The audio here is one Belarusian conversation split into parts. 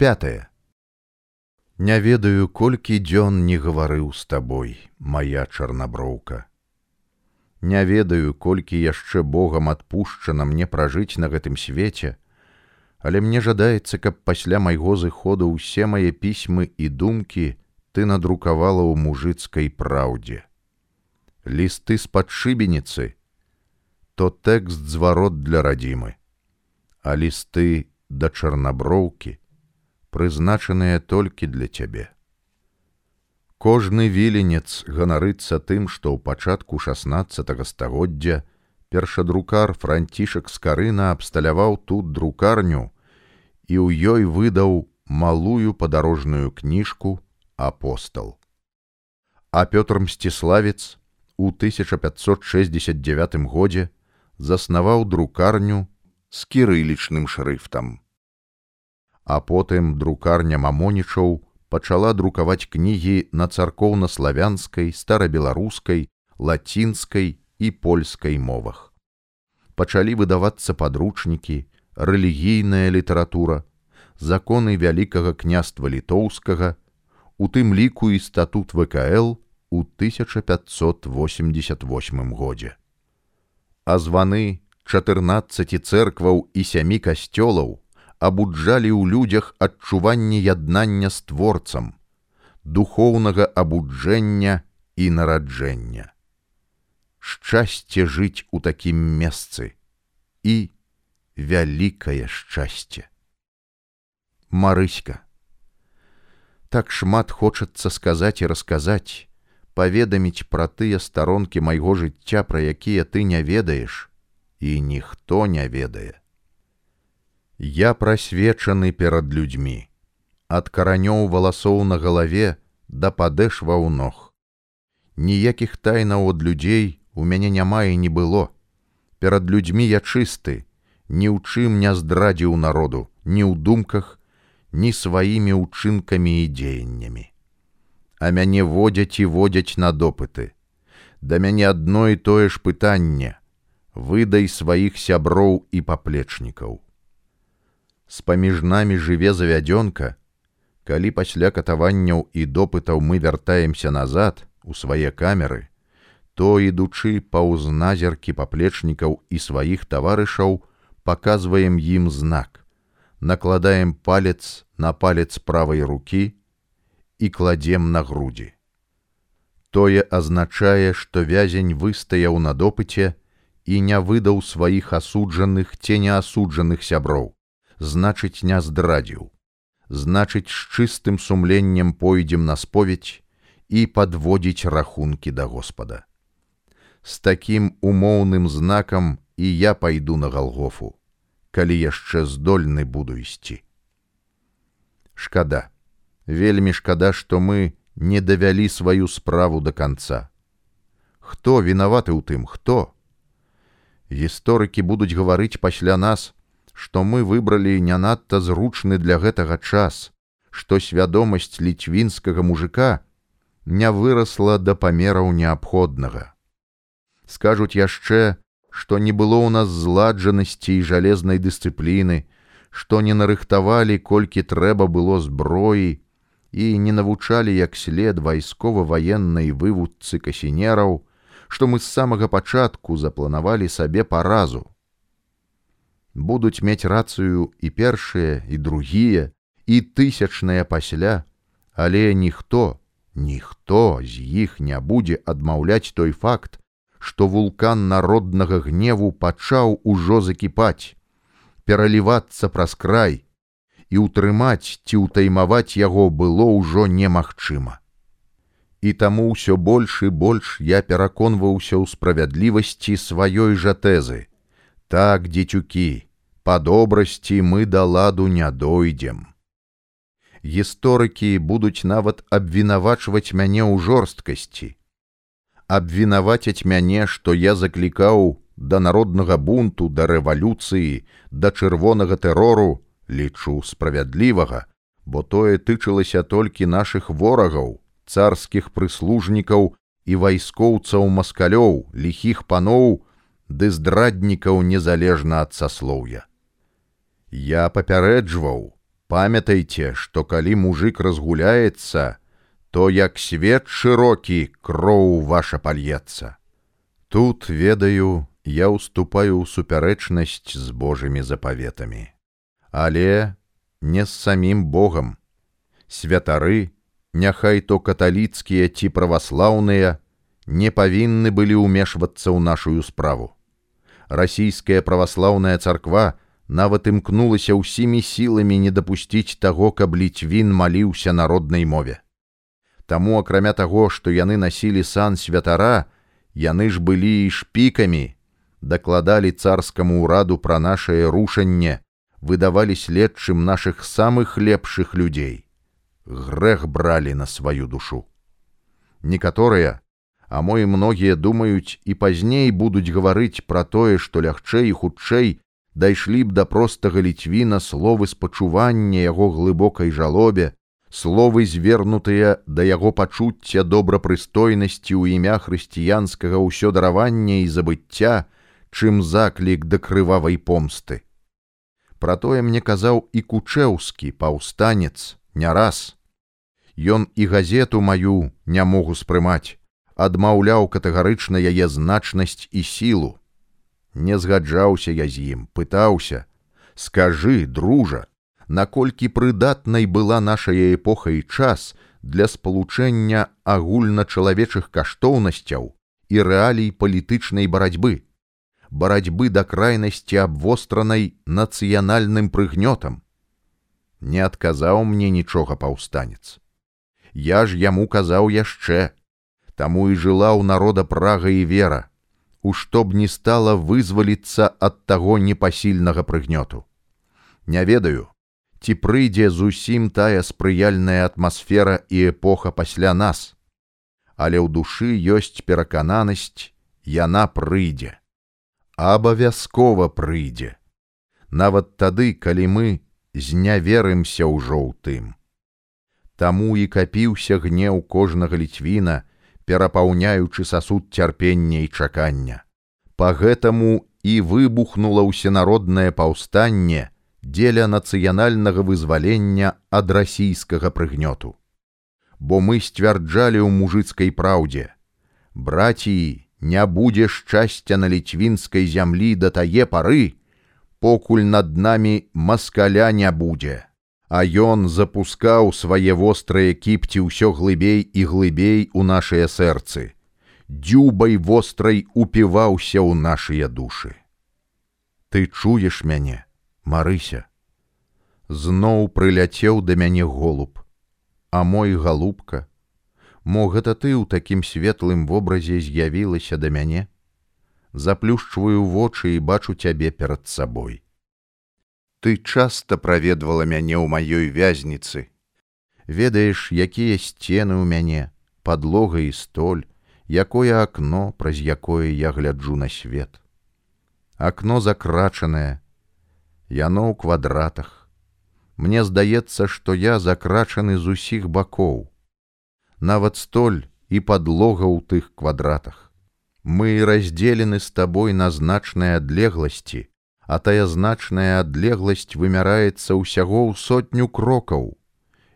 пятое. Не ведаю колькі дзён не гаварыў з табой моя чарнаброўка. Не ведаю колькі яшчэ богам адпушчана мне пражыць на гэтым свеце але мне жадаецца каб пасля майго зыходу ўсе мае пісьмы і думкі ты надрукавала ў мужыцкай праўдзе. Лісты з падшыбеніцы то тэкст зварот для радзімы а лісты да чарнаброўкі прызначаныя толькі для цябе. Кожны віленец ганарыцца тым што ў пачатку 16 стагоддзя першадрукар францішак скарына абсталяваў тут друкарню і ў ёй выдаў малую падарожную кніжку апостол а пётр мсціславец у 1569 годзе заснаваў друкарню з кірылічным шрыфтам а потым друкарня мамонічаў пачала друкаваць кнігі на царкоўна-славянскай старабеларускай лацінскай і польскай мовах. Пачалі выдавацца падручнікі, рэлігійная літаратура, законы вялікага княства літоўскага, у тым ліку і статут ВКЛ у 1588 годзе. А званы 14 цэркваў і сямі касцёлаў абуджалі ў людзях адчуванне яднання з творцам, духоўнага абуджэння і нараджэння шчасце жыць у такім месцы і вялікае шчасце. Марыська. Так шмат хочацца сказаць і расказаць, паведаміць пра тыя старонкі майго жыцця, пра якія ты не ведаеш, і ніхто не ведае. Я прасвечаны перад людзьмі, ад каранёў валасоў на галаве да падэшваў ног. Ніякіх тайнаў ад людзей у мяне няма і не было. Перад людзьмі я чысты, ні ў чым не здрадзіў народу, ні ў думках, ні сваімі ўчынкамі і дзеяннямі. А мяне водзяць і водзяць на допыты. Да мяне адно і тое ж пытанне: выдай сваіх сяброў і паплечнікаў. З паміж намі жыве завядзёнка, калі пасля катаванняў і допытаў мы вяртаемся назад у свае камеры, то ідучы паўз назеркі паплечнікаў і сваіх таварышаў паказваем ім знак. Накладаем палец на палец правай рукі і кладзем на грудзі. Тое азначае што вязень выстаяў на допыце і не выдаў сваіх асуджаных ці неасуджаных сяброў значыць не здрадзіў значыць з чыстым сумленнем пойдзем на споведь і падводзіць рахункі да господа з такім умоўным знакам і я пайду на галгофу, калі яшчэ здольны буду ісці. Шкада, вельмі шкада, што мы не давялі сваю справу до конца. Хто вінаваты ў тым, хто? Гісторыкі будуць гаварыць пасля нас, што мы выбралі не надта зручны для гэтага час, што свядомасць ліцвінскага мужика не вырасла да памераў неабходнага скажуць яшчэ, што не было ў нас зладжанасці і жалезнай дысцыпліны, што не нарыхтавалі, колькі трэба было зброі і не навучалі як след вайскова-ваеннай вывудцы касінераў, што мы з самага пачатку запланавалі сабе паразу. Будуць мець рацыю і першыя і другія і тысячныя пасля, але ніхто, ніхто з іх не будзе адмаўляць той факт, што вулкан народнага гневу пачаў ужо закіпаць, пералівацца праз край і ўтрымаць ці ўтаймаваць яго было ўжо немагчыма. І таму ўсё больш і больш я пераконваўся ў справядлівасці сваёй жа тэзы. Так, дзецюкі, па добрасці мы да ладу не дойдзем. Гісторыкі будуць нават абвінавачваць мяне ў жорсткасці, абвінавацяць мяне, што я заклікаў да народнага бунту, да рэвалюцыі, да чырвонага тэрору, лічу справядлівага, бо тое тычылася толькі нашых ворагаў, царскіх прыслужнікаў і вайскоўцаў маскалёў, ліхіх паноў, ды здраднікаў незалежна ад саслоўя. Я папярэджваў, памятайте, што калі мужик разгуляецца, то як свет шырокі кроў ваша пальецца. Тут ведаю, я уступаю ў супярэчнасць з Божымі запаветамі. Але не з самім Богам. Святары, няхай то каталіцкія ці праваслаўныя, не павінны былі ўмешвацца ў нашую справу. Расійская праваслаўная царква нават імкнулася ўсімі сіламі не дапусціць таго, каб ліцвін маліўся народнай мове. Таму акрамя таго, што яны насілі сан святара, яны ж былі і шпікамі, дакладалі царскаму ўраду пра нашае рушанне, выдавалі следчым нашых самых лепшых людзей. Грэх бралі на сваю душу. Некаторыя, а мо і многія думаюць і пазней будуць гаварыць пра тое, што лягчэй і хутчэй дайшлі б да простага ліцвіна словы спачування яго глыбокай жалобе, словы звернутыя да яго пачуцця добрапрыстойнасці ў імя хрысціянскага ўсё даравання і забыцця, чым заклік да крывавай помсты. Пра тое мне казаў і кучэўскі паўстанец не раз. Ён і газету маю не мог успрымаць, адмаўляў катэгарычна яе значнасць і сілу. Не згаджаўся я з ім, пытаўся: « Скажы, дружа, наколькі прыдатнай была нашая эпоха і час для спалучэння агульначалавечых каштоўнасцяў і рэалій палітычнай барацьбы барацьбы да крайнасці абвостранай нацыянальным прыгнётам. Не адказаў мне нічога паўстанец. Я ж яму казаў яшчэ, таму і жыла ў народа прага і вера, у што б не стала вызваліцца ад таго непасільнага прыгнёту. Не ведаю, ці прыйдзе зусім тая спрыяльная атмасфера і эпоха пасля нас, але ў душы ёсць перакананасць, яна прыйдзе абавязкова прыйдзе. Нават тады, калі мы зняверымся ўжо ў тым. Таму і капіўся гнеў кожнага ліцвіна, перапаўняючы сасуд цярпення і чакання. Па гэтаму і выбухнула ўсенароднае паўстанне дзеля нацыянальнага вызвалення ад расійскага прыгнёту. Бо мы сцвярджалі ў мужыцкай праўдзе: Браціі, не будзе шчасця на ліцвінскай зямлі да тае пары, покуль над намі маскаля не будзе. А ён запускаў свае вострыя кіпці ўсё глыбей і глыбей у нашыя сэрцы. Дзюбай вострай упіваўся ў нашыя душы. Ты чуеш мяне, Марыся. Зноў прыляцеў да мяне голуб, а мой галубка, Мо гэта ты ў такім светлым вобразе з'явілася да мяне, заплюшчваю вочы і бачу цябе перад сабой. Ты часта праведвала мяне ў маёй вязніцы. Ведаеш, якія сцены ў мяне, подлога і столь, якое акно, праз якое я гляджу на свет. Акно закрачанае, яно ў квадратах. Мне здаецца, што я закрачаны з усіх бакоў нават столь і подлога ў тых квадратах. Мы раздзелены з табой на значнай адлегласці, а тая значная адлегласць вымяраецца ўсяго ў сотню крокаў.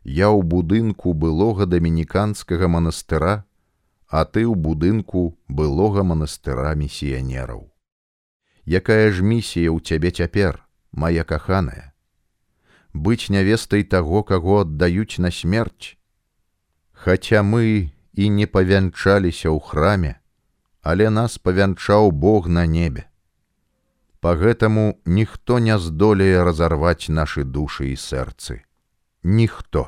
Я ў будынку былога дамініканскага манастыра, а ты ў будынку былога манастыра місіянераў. Якая ж місія ў цябе цяпер, моя каханая? Быць нявестай таго, каго аддаюць на смерць, Хаця мы і не павянчаліся ў храме, але нас павянчаў Бог на небе. Па гэтаму ніхто не здолее разарваць нашы душы і сэрцы. Ніхто.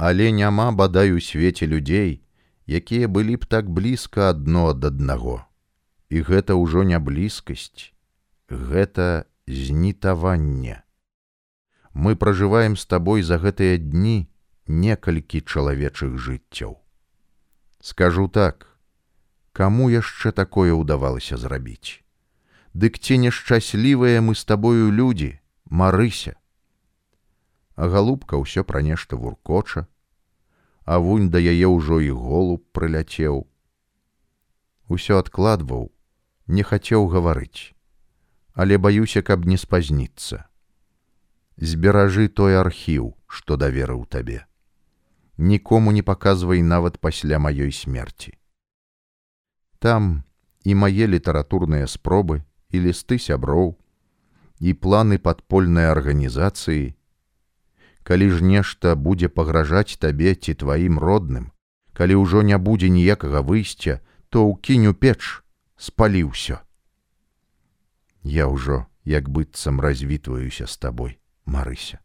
Але няма бадай у свеце людзей, якія былі б так блізка адно ад аднаго. І гэта ўжо не блізкасць, гэта знітаванне. Мы пражываем з табой за гэтыя дні, некалькі чалавечых жыццяў. Скажу так, каму яшчэ такое ўдавалася зрабіць. Дык ці нешчаслівыя мы з табою людзі, марыся. А галубка ўсё пра нешта вуркоча, а вунь да яе ўжо і голуб прыляцеў. Усё адкладваў, не хацеў гаварыць, але баюся, каб не спазніцца. зберажы той архіў, што даверыў табе. Нікому не паказвай нават пасля маёй смерці. Там і мае літаратурныя спробы і лісты сяброў, і планы падпольнай арганізацыі, калі ж нешта будзе пагражаць табе ці тваім родным, калі ўжо не будзе ніякага выйсця, то ўкінь у печ спалі ўсё. Я ўжо як быццам развітваюся з табой, Марыся.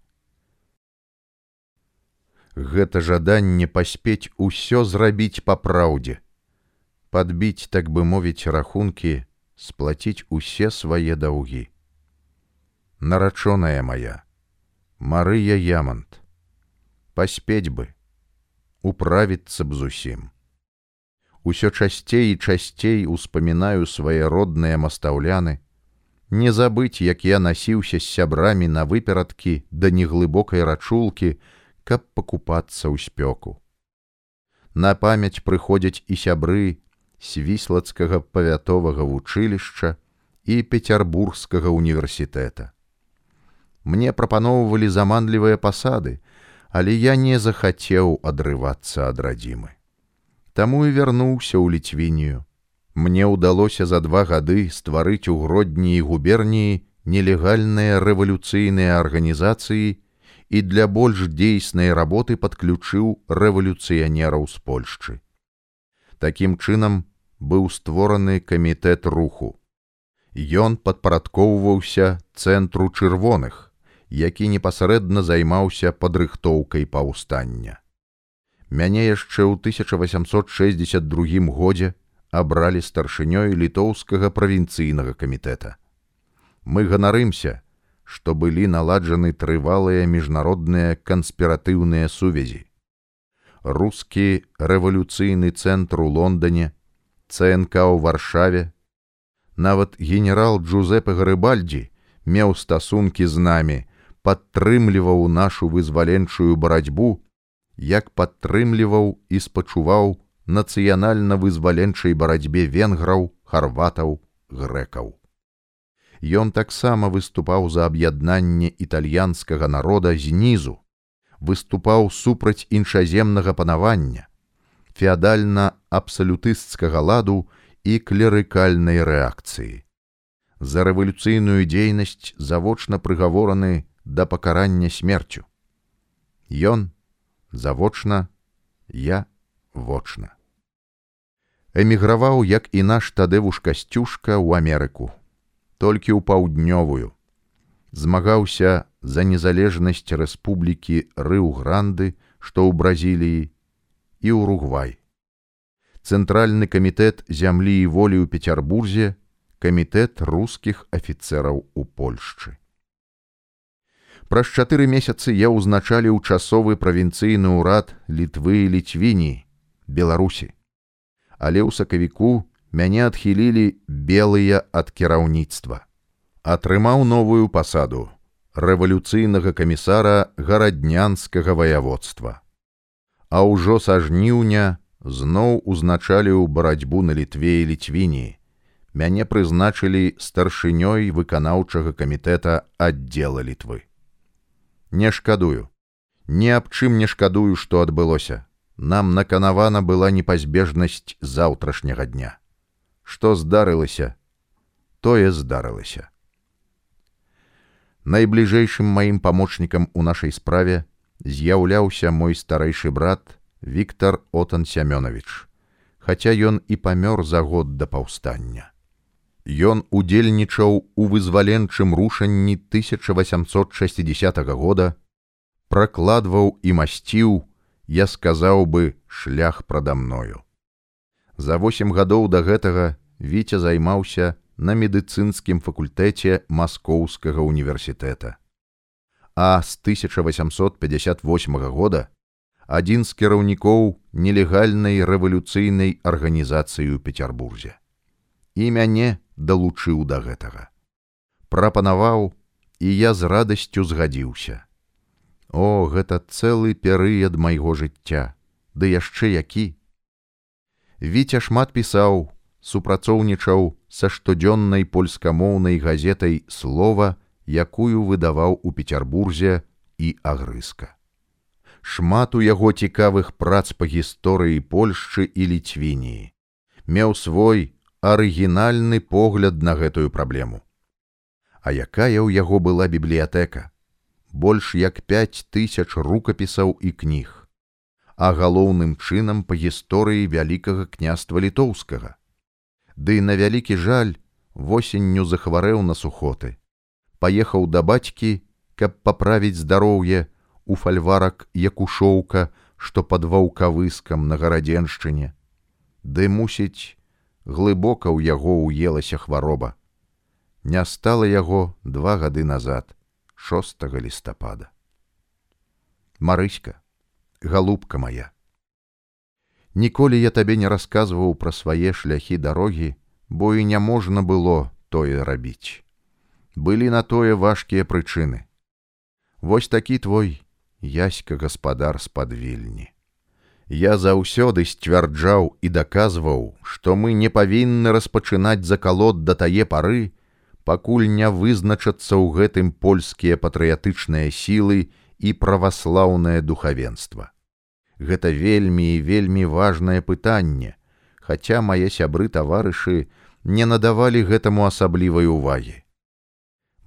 Гэта жаданне паспець усё зрабіць па праўдзе, падбіць, так бы мовіць рахункі, сплаціць усе свае даўгі нарачоная моя, Марыя Ямант, паспець бы, управіцца б зусім. Усё часцей і часцей успамінаю свае родныя мастаўляны, не забыць, як я насіўся з сябрамі на выперадкі да неглыбокай рачулкі, каб пакупацца ў спёку. На памяць прыходзяць і сябры свіслацкага павятовага вучылішча і пецярбургскага універсітэта. Мне прапаноўвалі заманлівыя пасады, але я не захацеў адрывацца ад радзімы. Таму і вярнуўся ў ліцвінію. Мне ўдалося за два гады стварыць у гродні і губерніі нелегальныя рэвалюцыйныя арганізацыі і для больш дзейснай работы падключыў рэвалюцыянераў з Польшчы. Такім чынам быў створаны камітэт руху. Ён падпарадкоўваўся цэнтру чырвоных, які непасрэдна займаўся падрыхтоўкай паўстання. Мяне яшчэ ў 1862 годзе абралі старшынёй літоўскага правінцыйнага камітэта. Мы ганарымся, што былі наладжаны трывалыя міжнародныя канспіратыўныя сувязі. Рускі рэвалюцыйны цэнтр у Лондоне, ЦНК ў варшаве, нават генерал Джузепе Гарыбальдзі меў стасункі з намі, падтрымліваў нашу вызваленчую барацьбу, як падтрымліваў і спачуваў нацыянальна-вызваленчай барацьбе венграў, харватаў, грэкаў. Ён таксама выступаў за аб'яднанне італьянскага народа знізу, выступаў супраць іншаземнага панавання, феадальна-абсалютысцкага ладу і клерыкальнай рэакцыі. За рэвалюцыйную дзейнасць завочна прыгавораны да пакарання смерцю. Ён завочна, я вочна. Эміграваў, як і наш тадэвуш касцюшка ў Амерыку, толькі ў паўднёвую. Змагаўся за незалежнасць рэспублікі Рыў-гранды, што ў Бразіліі і ўругвай. Цэнтральны камітэт зямлі і волі ў Пецярбурзе, камітэт рускіх афіцэраў у Польшчы. Праз чатыры месяцы я ўзначаліў часовы правінцыйны ўрад літвы і ліцвіні беларусі але ў сакавіку мяне адхілілі белыя ад кіраўніцтва атрымаў новую пасаду рэвалюцыйнага камісара гараднянскага ваяводства а ўжо са жніўня зноў узначаліў барацьбу на літве і ліцвіні мяне прызначылі старшынёй выканаўчага камітэта аддзела літвы. Не шкадую. Ні аб чым не шкадую што адбылося. Нам наканавана была непазбежнасць заўтрашняга дня. Што здарылася тое здарылася. Найбліжэйшым маім памочнікам у нашай справе з'яўляўся мой старэйшы брат Віктор отан семёнович хаця ён і памёр за год да паўстання Ён удзельнічаў у вызваленчым рушанні 1860 года, пракладваў і масціў, я сказаў бы шлях прада мною. За восем гадоў да гэтага Віця займаўся на медыцынскім факультэце маскоўскага універсітэта. А з 1858 года адзін з кіраўнікоў нелегальнай рэвалюцыйнай арганізацыі ў Петербурзе. І мяне далучыў да гэтага. Прапанаваў, і я з радасцю згадзіўся. О, гэта цэлы перыяд майго жыцця, ды яшчэ які. Віця шмат пісаў, супрацоўнічаў са штодзённай польскамоўнай газетай слова якую выдаваў у пецярбурзе і агрыска. Шмат у яго цікавых прац па гісторыі Польшчы і ліцвініі. Меў свой арыгінальны погляд на гэтую праблему. А якая ў яго была бібліятэка? Больш як 5 тысяч рукапісаў і кніг а галоўным чынам па гісторыі вялікага княства літоўскага. Ды на вялікі жаль восенню захварэў на сухоты. Паехаў да бацькі, каб паправіць здароўе у фальварак якушоўка, што пад ваўкавыскам на гарадзеншчыне. Ды мусіць, глыбока ў яго ўелася хвароба. Не стала яго два гады назад, 6 лістапада. Марыська, галубка моя. Ніколі я табе не расказваў пра свае шляхі дарогі, бо і няможна было тое рабіць. Былі на тое важкія прычыны. Вось такі твой яська гаспадар з-пад вільні. Я заўсёды сцвярджаў і даказваў, што мы не павінны распачынаць закалот да тае пары, пакуль не вызначацца ў гэтым польскія патрыятычныя сілы і праваслаўнае духавенства. Гэта вельмі і вельмі важнае пытанне, хаця мае сябры таварышы не надавалі гэтаму асаблівай увагі.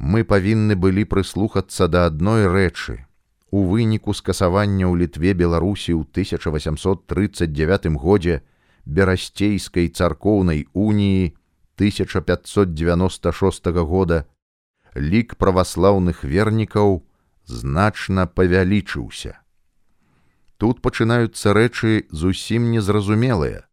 Мы павінны былі прыслухацца да адной рэчы. У выніку скасавання ў літве Беларусі ў 1839 годзе берасцейскай царкоўнай уніі 1596 года лік праваслаўных вернікаў, значна павялічыўся. Тут пачынаюцца рэчы зусім незразумелыя.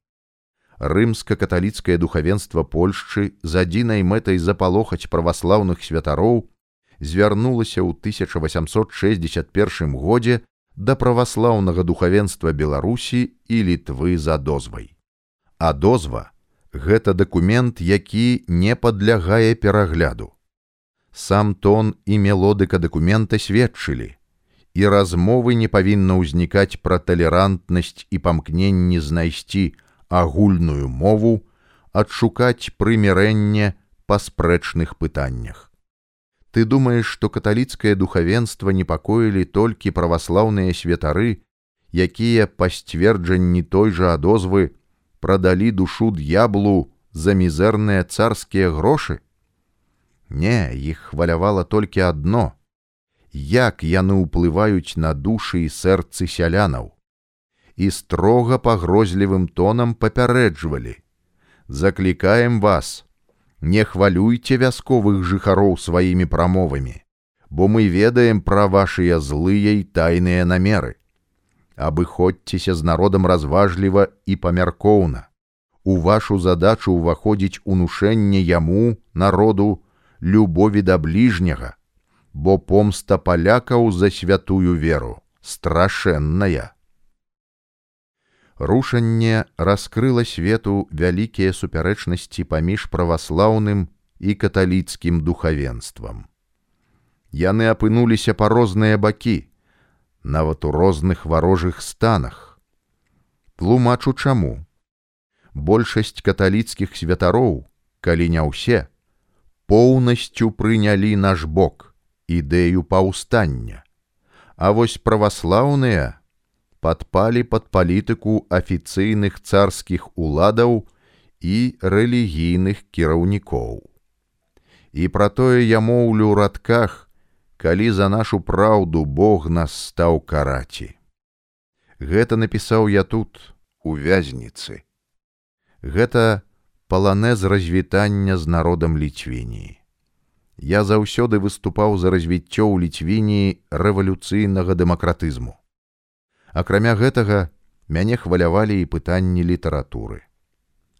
Рымска-каталіцкае духавенства Польшчы з адзінай мэтай запалохаць праваслаўных святароў звярнулася ў 1861 годзе да праваслаўнага духавенства Беларусі і літвы за дозвай. А дозва гэта дакумент, які не падлягае перагляду сам тон і мелодыка дакумента сведчылі і размовы не павінна ўзнікаць пра талерантнасць і памкненні знайсці агульную мову адшукаць прымірэнне па спрэчных пытаннях ты думаеш што каталіцкае духавенства непакоілі толькі праваслаўныя святары якія па сцверджанні той жа адозвы прадалі душу д'яблу за мізэрныя царскія грошы Не, іх хвалявала толькі адно: як яны ўплываюць на душы і сэрцы сялянаў. І строга пагрозлівым тонам папярэджвалі: Заклікаем вас, не хвалюйце вясковых жыхароў сваімі прамовамі, бо мы ведаем пра вашыя злыя і тайныя намеры. Абыходзьцеся з народам разважліва і памяркоўна. У вашу задачу ўваходзіць унушэнне яму, народу, любові да бліжняга, бо помста палякаў за святую веру страшэнная. Рушанне раскрыла свету вялікія супярэчнасці паміж праваслаўным і каталіцкім духавенствам. Яны апынуліся па розныя бакі, нават у розных варожых станах. Тлумачу чаму. Большасць каталіцкіх святароў, калі не ўсе, поўнасцю прынялі наш бок ідэю паўстання. А вось праваслаўныя падпалі пад палітыку афіцыйных царскіх уладаў і рэлігійных кіраўнікоў. І пра тое я моўлю ў радках, калі за нашу праўду Бог нас стаў караці. Гэта напісаў я тут, у вязніцы. Гэта паланез развітання з народам ліцвініі. Я заўсёды выступаў за развіццё ў ліцвініі рэвалюцыйнага дэмакратызму. Акрамя гэтага мяне хвалявалі і пытанні літаратуры.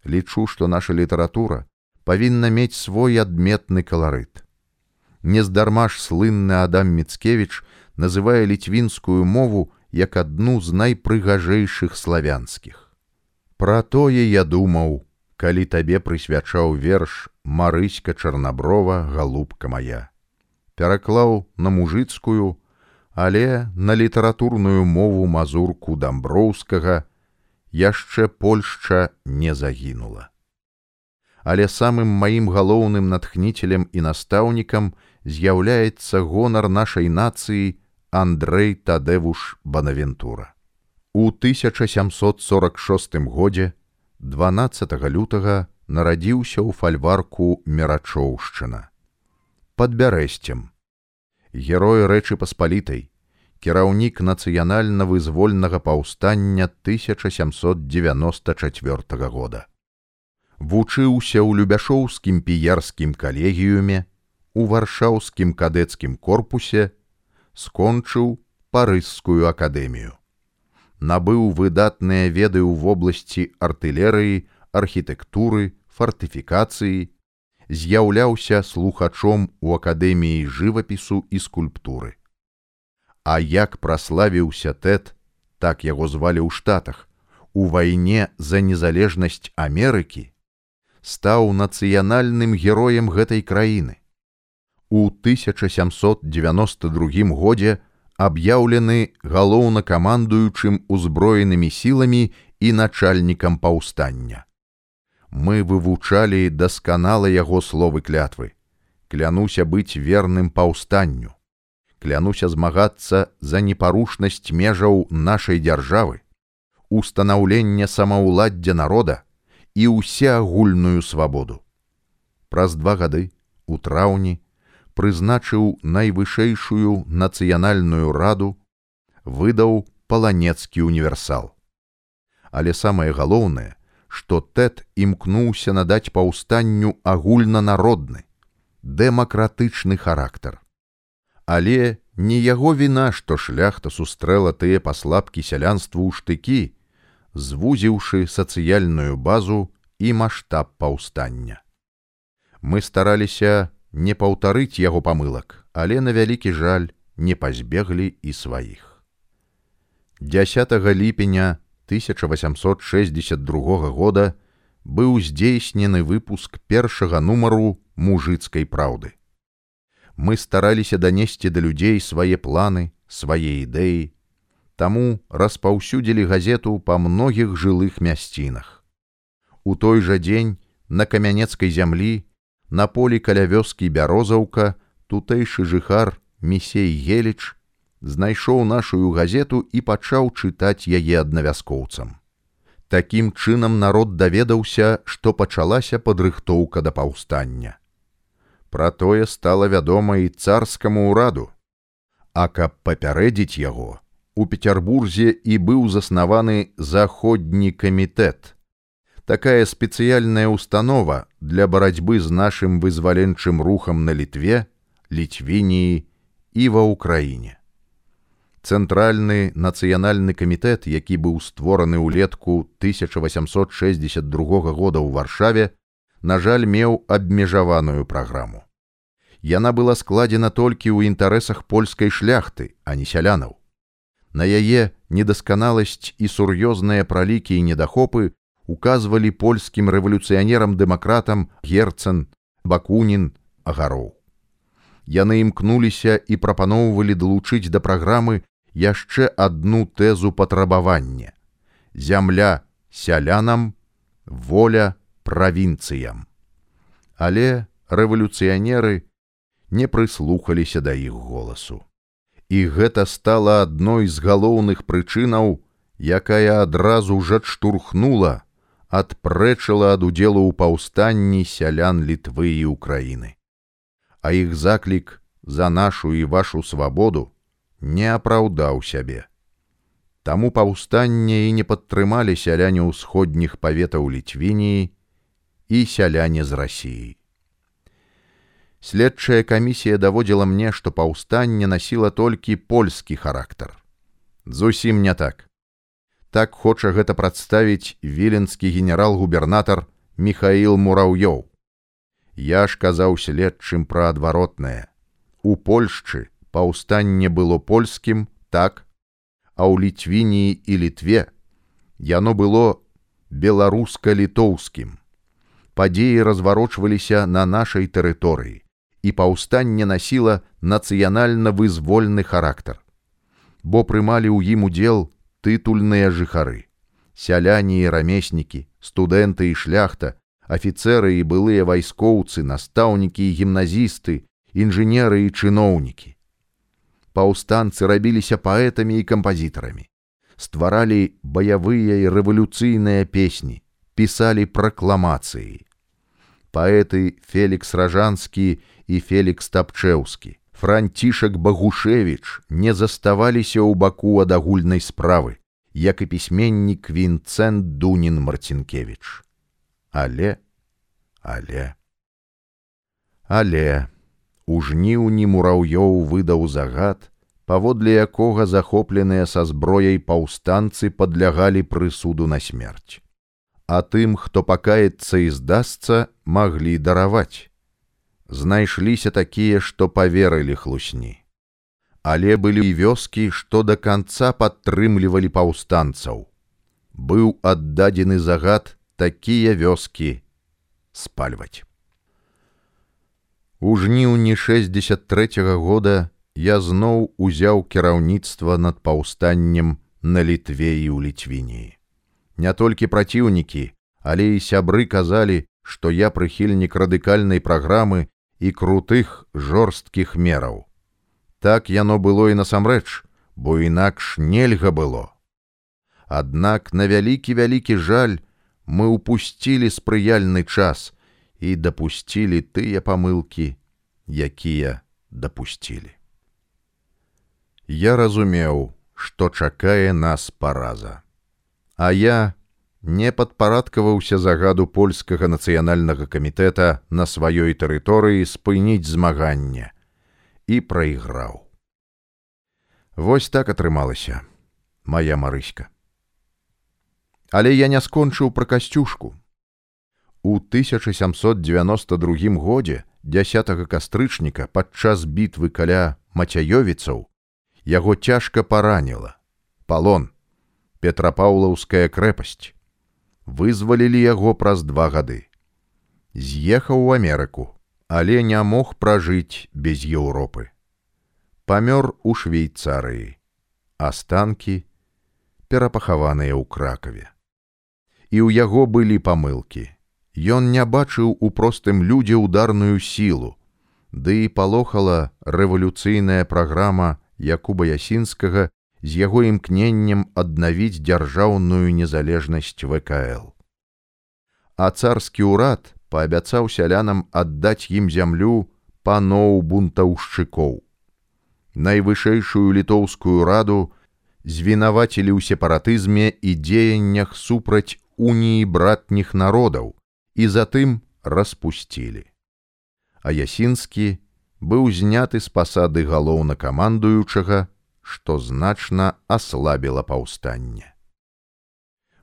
Лічу, што наша літаратура павінна мець свой адметны каларыт. Нездарма ж слынны Адам Міцкевіч называе ліцвінскую мову як адну з найпрыгажэйшых славянскіх. Пра тое я думаў, калі табе прысвячаў верш марыська чарнаброва галубка моя пераклаў на мужыцкую але на літаратурную мову мазурку дамброўскага яшчэ польшча не загінула але самым маім галоўным натхніцелем і настаўнікам з'яўляецца гонар нашай нацыі Андрэй Тадэвуш Банавентура. У 1746 годзе 12 лютага нарадзіўся ў фальварку мерачоўшчына. Пад бярэсцем. Герой рэчы паспалітай, кіраўнік нацыянальна-вызвольнага паўстання 1794 года. Вучыўся ў любяшоўскім піярскім калегіюме, у варшаўскім кадэцкім корпусе, скончыў парызскую акадэмію. Набыў выдатныя веды ў вобласці артылерыі, архітэктуры, фартыфікацыі, з'яўляўся слухачом у акадэміі жывапісу і скульптуры. А як праславіўся тэт, так яго звалі ў штатах, у вайне за незалежнасць Амерыкі, стаў нацыянальным героем гэтай краіны у 1792 годзе аб'яўлены галоўнакамандуючым узброенымі сіламі і начальнікам паўстання. Мы вывучалі дасканала яго словы клятвы. Клянуся быць верным паўстанню. Клянуся змагацца за непарушнасць межаў нашай дзяржавы, устанаўлення самаўладдзя народа і ўсеагульную свабоду. Праз два гады у траўні прызначыў найвышэйшую нацыянальную раду, выдаў паланецкі універсал. Але самае галоўнае, што тэт імкнуўся надаць паўстанню агульнанародны, дэмакратычны характар. Але не яго віна, што шляхта сустрэла тыя паслабкі сялянству ў штыкі, звузіўшы сацыяльную базу і маштаб паўстання. Мы стараліся не паўтарыць яго памылак, але на вялікі жаль не пазбеглі і сваіх. 10 ліпеня 1862 года быў здзейснены выпуск першага нумару мужыцкай праўды. Мы стараліся данесці да людзей свае планы, свае ідэі, таму распаўсюдзілі газету па многіх жылых мясцінах. У той жа дзень на камянецкай зямлі на полі каля вёскі бярозаўка тутэйшы жыхар місей геліч знайшоў нашую газету і пачаў чытаць яе аднавяскоўцам. Такім чынам народ даведаўся, што пачалася падрыхтоўка да паўстання. Пра тое стала вядома і царскаму ўраду. А каб папярэдзіць яго, у Петербурзе і быў заснаваны заходні камітэт, такая спецыяльная установа для барацьбы з нашым вызваленчым рухам на літве, літвініі і ва ўкраіне. Цэнтральны нацыянальны камітэт, які быў створаны ўлетку 1862 года ў варшаве, на жаль, меў абмежаваную праграму. Яна была складзена толькі ў інтарэсах польскай шляхты, а не сялянаў. На яе недасканаласць і сур'ёзныя пралікі і недахопы указвалі польскім рэвалюцыянерам-дэмакратам герцан, бакунін, агароў. Яны імкнуліся і прапаноўвалі далучыць да праграмы яшчэ адну тэзу патрабавання: зямля сялянам, воля правінцыям. Але рэвалюцыянеры не прыслухаліся да іх голасу. І гэта стала адной з галоўных прычынаў, якая адразу ж адштурхнула адпрэчыла ад удзелу ў паўстанні сялян літвы і ўкраіны. А іх заклік за нашу і вашу свабоду не апраўдаў сябе. Таму паўстанне і не падтрымалі сяляне ўсходніх паветаў літвініі і сяляне з рассіі. Следчая камісія даводзіла мне, што паўстанне насіла толькі польскі характар. Зусім не так. Так хоча гэта прадставіць віленскі генерал-губернатар Михаил Мураўёў. Я ж казаў следчым пра адваротнае. У Польшчы паўстанне было польскім, так, а ў літвініі і літве яно было беларуска-літоўскім. Падзеі разварочваліся на нашай тэрыторыі, і паўстанне насіла нацыянальна-вызвольны характар. Бо прымалі ў ім удзел тытульныя жыхары. Сяляне і рамеснікі, студэнты і шляхта, афіцэры і былыя вайскоўцы, настаўнікі і гімназісты інжынеры і чыноўнікі. Паўстанцы рабіліся паэтамі і кампазітарамі, стваралі баявыя і рэвалюцыйныя песні, пісалі пракламацыі. Паэты Фелікс ражанскі і Фелікс тапчэўскі, Францішак Багушевіч не заставаліся ў баку ад агульнай справы, як і пісьменнік Вінцэнт Дунін Марцінкевич. Але, але, але, у жніўні мураўёў выдаў загад, паводле якога захопленыя са зброяй паўстанцы падлягалі прысуду на смерць. А тым, хто пакаецца і здасца, маглі дараваць. Знайшліся такія, што поверылі хлусні. Але былі і вёскі, што да канца падтрымлівалі паўстанцаў. Быў аддадзены загад такія вёскі спальваць. У жніўні 63 -го года я зноў узяў кіраўніцтва над паўстаннем на літве і ў літвініі. Не толькі праціўнікі, але і сябры казалі, што я прыхільнік радыкальнай праграмы і крутых жорсткіх мераў. Так яно было і насамрэч, бо інакш нельга было. Аднак на вялікі вялікі жаль мы упусцілі спрыяльны час, і дапусцілі тыя памылкі, якія дапусцілі. Я разумеў, што чакае нас параза. А я не падпарадкаваўся загаду польскага нацыянальнага камітэта на сваёй тэрыторыі спыніць змаганне і прайграў. Вось так атрымалася моя марыська. Але я не скончыў пра касцюшку, У 1792 годзе 10 кастрычніка падчас бітвы каля мацяёвіцаў яго цяжка параніла. Палон, Петрапаўлаўская крэпасць. Вызвалілі яго праз два гады. З'ехаў у Амерыку, але не мог пражыць без Еўропы. Памёр у швейцарыі. Астанкі перапахаваныя ў кракаве. І ў яго былі памылкі Ён не бачыў у простым людзе ударную сілу, ды і палохала рэвалюцыйная праграма Якуба Ясінскага з яго імкненнем аднавіць дзяржаўную незалежнасць ВКЛ. А царскі ўрад паабяцаў сялянам аддаць ім зямлю паноў бунтаўшчыкоў. Найвышэйшую літоўскую раду звінавацілі ў сепаратызме і дзеяннях супраць уніі братніх народаў, і затым распусцілі. А Ясінскі быў зняты з пасады галоўнакамандуючага, што значна аслабіла паўстанне.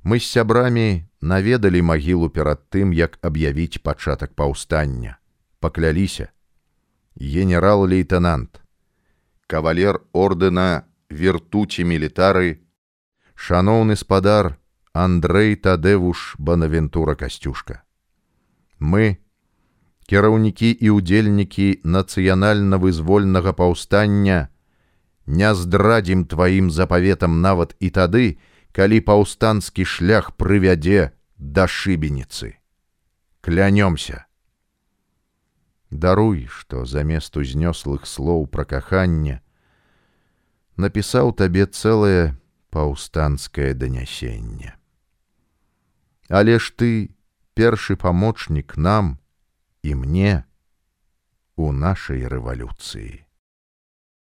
Мы з сябрамі наведалі магілу перад тым, як аб'явіць пачатак паўстання, пакляліся. Генерал-лейтенант, кавалер ордэна вертуці мілітары, шаноўны спадар Андрэй Тадэвуш Банавентура касцюшка мы кіраўнікі і ўдзельнікі нацыянальна-вызвольнага паўстання не здрадзім тваім запаветам нават і тады, калі паўстанскі шлях прывядзе да шыбеніцы. Клянёмся. Даруй, што замест узнёслых слоў пра каханне напісаў табе цэлае паўстанцкае данясенне. Але ж ты, першы памочнік нам і мне у нашай рэвалюцыі.